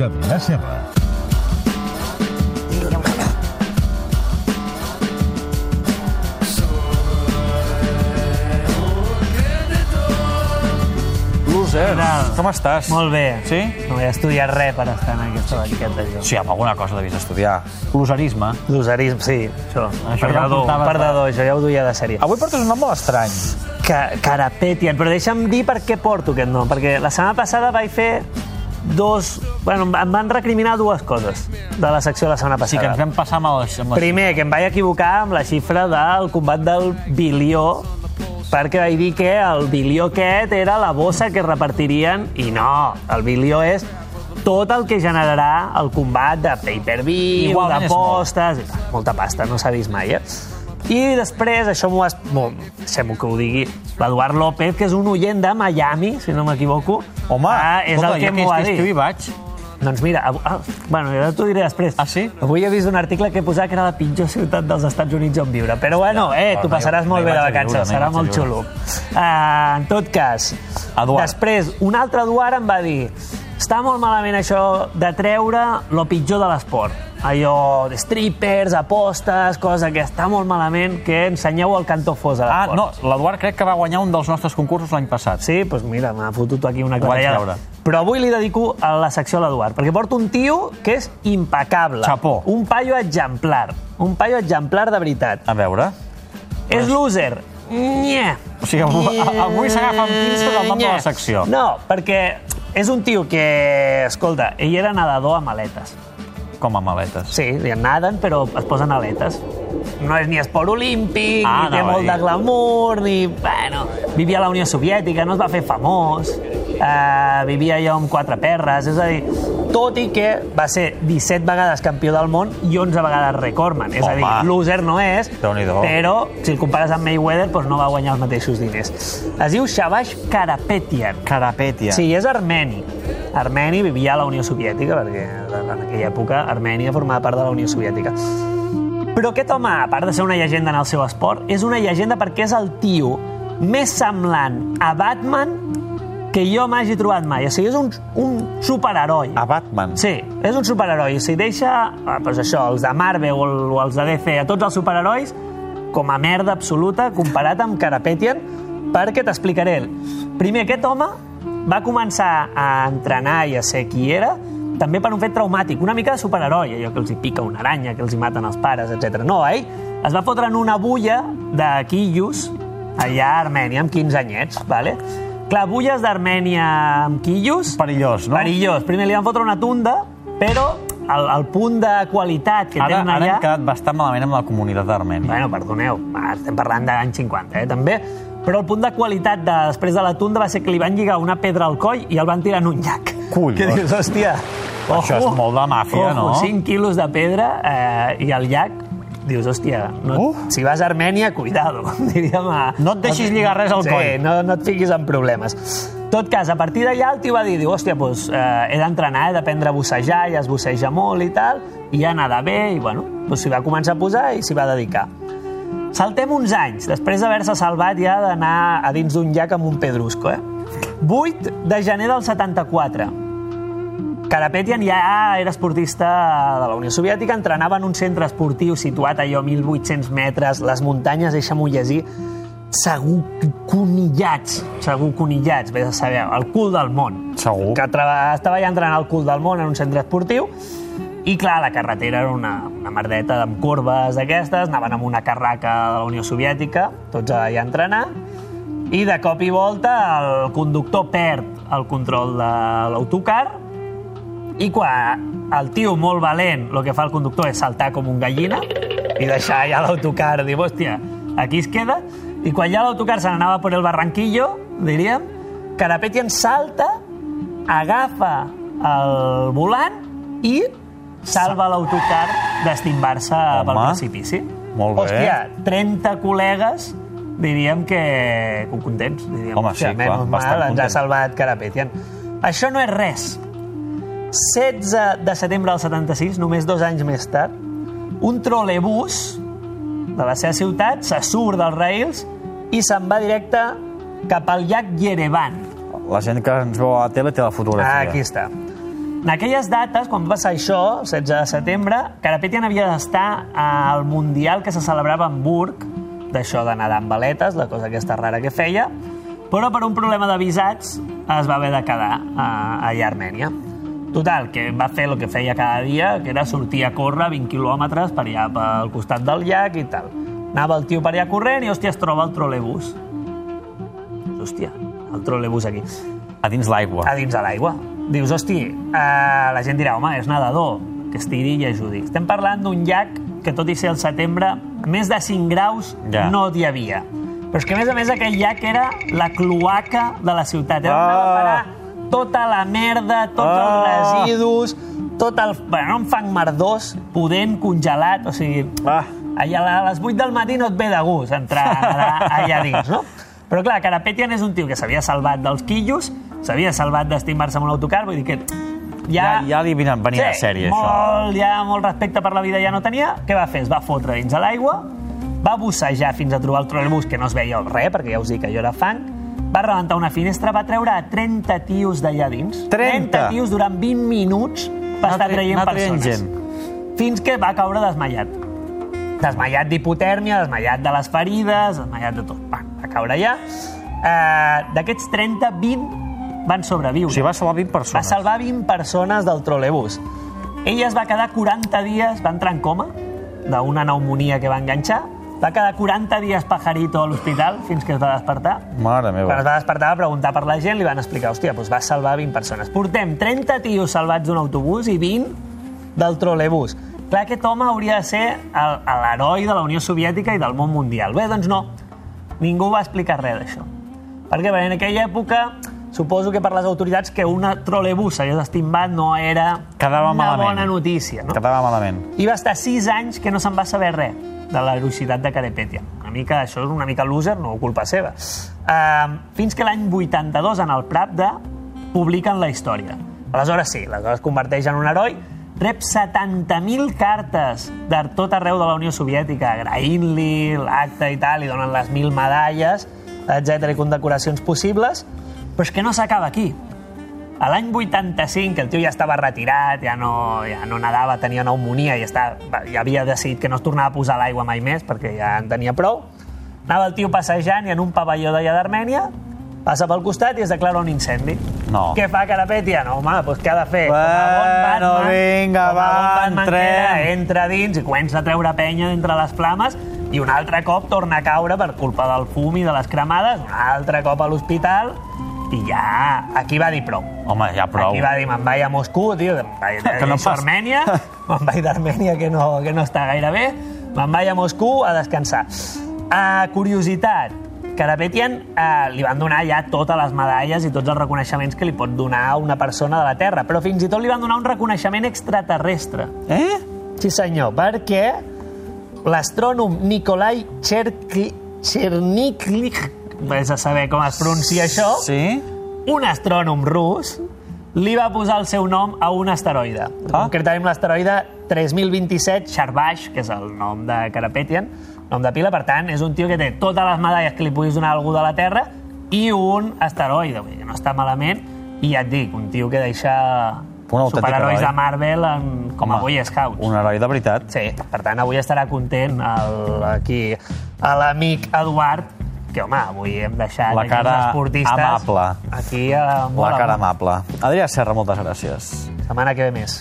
de Vila-serra. Loser, com estàs? Molt bé. Sí? No he estudiat res per estar en aquesta banqueta, jo. Sí, amb alguna cosa devies estudiar. Loserisme. Loserisme, sí, això. Això ja ho perdedor, de- perdedor, això ja ho duia de sèrie. Avui portes un nom molt estrany. Ca Carapetian, però deixa'm dir per què porto aquest nom, perquè la setmana passada vaig fer dos... Bueno, em van recriminar dues coses de la secció de la setmana Sí passada. que ens vam passar amb els... Amb les... Primer, que em vaig equivocar amb la xifra del combat del bilió, perquè vaig dir que el bilió aquest era la bossa que repartirien, i no, el bilió és tot el que generarà el combat de pay-per-view, d'apostes... Molta pasta, no s'ha vist mai, eh? I després, això m'ho has... Bon, deixem-ho que ho digui, l'Eduard López, que és un oient de Miami, si no m'equivoco. Home, ah, és escolta, el que ja m'ho va dir. hi vaig. Doncs mira, av- ah, bueno, ja t'ho diré després. Ah, sí? Avui he vist un article que posat que era la pitjor ciutat dels Estats Units on viure. Però bueno, eh, t'ho hi- passaràs molt bé de vacances, serà molt xulo. Uh, en tot cas, Eduard. després, un altre Eduard em va dir està molt malament això de treure lo pitjor de l'esport. Allò de strippers, apostes, cosa que està molt malament, que ensenyeu el cantó fos Ah, l'esport. no, l'Eduard crec que va guanyar un dels nostres concursos l'any passat. Sí, doncs mira, m'ha fotut aquí una clatellada. Però avui li dedico a la secció a l'Eduard, perquè porto un tio que és impecable. Chapó. Un paio exemplar. Un paio exemplar de veritat. A veure. És loser. Nye. O sigui, avui, s'agafa amb pinces el nom de la secció. No, perquè és un tio que, escolta, ell era nedador amb aletes. Com a maletes. Sí, naden, però es posen aletes. No és ni esport olímpic, Ah, ni té molt de glamour, ni... Bueno, vivia a la Unió Soviètica, no es va fer famós, uh, vivia allò amb quatre perres, és a dir, tot i que va ser 17 vegades campió del món i 11 vegades recordman. És a dir, Home. loser no és, però si el compares amb Mayweather, doncs no va guanyar els mateixos diners. Es diu Shabash Karapetian. Carapètia. Sí, és armeni. Armeni vivia a la Unió Soviètica, perquè en aquella època Armènia formava part de la Unió Soviètica. Però aquest home, a part de ser una llegenda en el seu esport, és una llegenda perquè és el tio més semblant a Batman que jo m'hagi trobat mai. O sigui, és un, un superheroi. A Batman. Sí, és un superheroi. O sigui, deixa, doncs això, els de Marvel o els de DC, a tots els superherois, com a merda absoluta comparat amb Carapetian, perquè t'explicaré. Primer, aquest home va començar a entrenar i a ser qui era també per un fet traumàtic, una mica de superheroi, allò que els hi pica una aranya, que els hi maten els pares, etc. No, ell es va fotre en una bulla de quillos allà a Armènia, amb 15 anyets, vale? Clar, bulles d'Armènia amb quillos... Perillós, no? Perillós. Primer li van fotre una tunda, però el, el punt de qualitat que Ara, tenen ara allà... hem quedat bastant malament amb la comunitat d'Armènia. Bueno, perdoneu, estem parlant d'anys 50, eh, també. Però el punt de qualitat de, després de la tunda va ser que li van lligar una pedra al coll i el van tirar en un llac. Collons. Que dius, hòstia... Això és molt de màfia, ojo, no? 5 quilos de pedra eh, i al llac dius, hòstia, no, Uf. si vas a Armènia, cuidado, diríem. A, No et deixis lligar res al sí, coll. no, no et fiquis en problemes. tot cas, a partir d'allà el tio va dir, diu, hòstia, doncs, eh, he d'entrenar, he d'aprendre a bussejar, ja es busseja molt i tal, i ja nedar bé, i bueno, doncs s'hi va començar a posar i s'hi va dedicar. Saltem uns anys, després d'haver-se salvat ja d'anar a dins d'un llac amb un pedrusco, eh? 8 de gener del 74. Karapetian ja era esportista de la Unió Soviètica, entrenava en un centre esportiu situat allò a 1.800 metres, les muntanyes, deixa'm-ho llegir, segur conillats, segur conillats, vés a saber, el cul del món. Segur. Que treba- estava ja entrenant al cul del món en un centre esportiu, i clar, la carretera era una, una merdeta amb corbes d'aquestes, anaven amb una carraca de la Unió Soviètica, tots allà a entrenar, i de cop i volta el conductor perd el control de l'autocar i quan el tio molt valent el que fa el conductor és saltar com un gallina i deixar ja l'autocar, dir, hòstia, aquí es queda, i quan ja l'autocar se n'anava per el barranquillo, diríem, Carapetian salta, agafa el volant i salva l'autocar d'estimbar-se pel precipici. molt bé. Hòstia, 30 col·legues diríem que contents. Diríem, Home, sí, clar, menys mal, ens ha salvat Carapetian. Això no és res. 16 de setembre del 76, només dos anys més tard, un trolebús de la seva ciutat se surt dels rails i se'n va directe cap al llac Yerevan. La gent que ens veu a la tele té la fotografia. Ah, aquí està. En aquelles dates, quan va passar això, el 16 de setembre, Carapetian havia d'estar al Mundial que se celebrava a Hamburg, d'això de nedar amb valetes, la cosa aquesta rara que feia, però per un problema de visats es va haver de quedar a, allà a Armènia. Total, que va fer el que feia cada dia, que era sortir a córrer 20 quilòmetres per allà pel costat del llac i tal. Anava el tio per allà corrent i, hòstia, es troba el trolebús. Hòstia, el trolebús aquí A dins l'aigua. a dins de l'aigua. Dius, hosti, eh, la gent dirà, home, és nedador, que es tiri i ajudi. Estem parlant d'un llac que, tot i ser el setembre, més de 5 graus Ja. no hi havia. Però és que, a més a més, aquell llac era la cloaca de la ciutat. Era on Ah. Tota la merda, tots Ah. els residus, tot el... Bueno, un fang merdós, pudent, congelat, o sigui... Ah. Allà a les 8 del matí no et ve de gust entrar allà, dins, no? Però clar, Carapetian és un tio que s'havia salvat dels quillos, s'havia salvat d'estimar-se amb un autocar, vull dir que ja... Ja, ja li venia, venia de sèrie, això. molt, ja molt respecte per la vida ja no tenia. Què va fer? Es va fotre dins de l'aigua, va bussejar fins a trobar el trolebús, que no es veia res, perquè ja us dic que jo era fan, va rebentar una finestra, va treure a 30 tios d'allà dins. 30? tios durant 20 minuts va Anar estar tra- traient traient persones. gent. Fins que va caure desmaiat. Desmaiat d'hipotèrmia, desmaiat de les ferides, desmaiat de tot. Va, va caure allà. Uh, D'aquests 30, 20 van sobreviure. O sigui, va salvar 20 Va persones. salvar 20 persones del trolebús. Ella es va quedar 40 dies, va entrar en coma d'una pneumonia que va enganxar. Va quedar 40 dies pajarito a l'hospital fins que es va despertar. Mare Quan es meva. va despertar va preguntar per la gent, li van explicar, hòstia, doncs va salvar 20 persones. Portem 30 tios salvats d'un autobús i 20 del trolebús. Clar, aquest home hauria de ser l'heroi de la Unió Soviètica i del món mundial. Bé, doncs no. Ningú va explicar res d'això. Perquè bé, en aquella època suposo que per les autoritats que una trolebús s'hagués estimbat no era Quedava una malament. bona notícia. No? Quedava malament. I va estar 6 anys que no se'n va saber res de l'heroïcitat de Carepetian. Una mica, això és una mica loser, no culpa seva. Uh, fins que l'any 82, en el Pravda, publiquen la història. Aleshores sí, aleshores es converteix en un heroi, rep 70.000 cartes de tot arreu de la Unió Soviètica, agraint-li l'acte i tal, li donen les 1.000 medalles, etc i condecoracions possibles, però és que no s'acaba aquí. A l'any 85, que el tio ja estava retirat, ja no, ja no nedava, tenia pneumonia i està, ja havia decidit que no es tornava a posar l'aigua mai més perquè ja en tenia prou, anava el tio passejant i en un pavelló d'allà d'Armènia passa pel costat i es declara un incendi. No. Què fa Carapetian? Home, doncs què ha de fer? Bueno, vinga, com a va, bon entrem. entra dins i comença a treure penya d'entre les flames i un altre cop torna a caure per culpa del fum i de les cremades, un altre cop a l'hospital i ja, aquí va dir prou. Home, ja prou. Aquí va dir, me'n vaig a Moscú, tio, me'n vaig Que no a Armènia, me'n vaig d'Armènia, que, no, que no està gaire bé, me'n vaig a Moscú a descansar. Uh, curiositat, Carapetian uh, li van donar ja totes les medalles i tots els reconeixements que li pot donar una persona de la Terra, però fins i tot li van donar un reconeixement extraterrestre. Eh? Sí, senyor, perquè l'astrònom Nikolai Cherki, Cherniklik, vés a saber com es pronuncia això, Sí? un astrònom rus li va posar el seu nom a un asteroide. Ah. Concretament l'asteroide 3027 Sharbash, que és el nom de Carapetian, nom de pila, per tant, és un tio que té totes les medalles que li puguis donar a algú de la Terra i un asteroide, vull dir, que no està malament, i ja et dic, un tio que deixa Un autèntic superherois heroi. de Marvel en, com a Home, Boy Scouts. Un heroi de veritat. Sí, per tant, avui estarà content el, aquí l'amic Eduard, que, home, avui hem deixat La aquí cara els esportistes amable. aquí a, molt La cara amable. Adrià Serra, moltes gràcies. Setmana que ve més.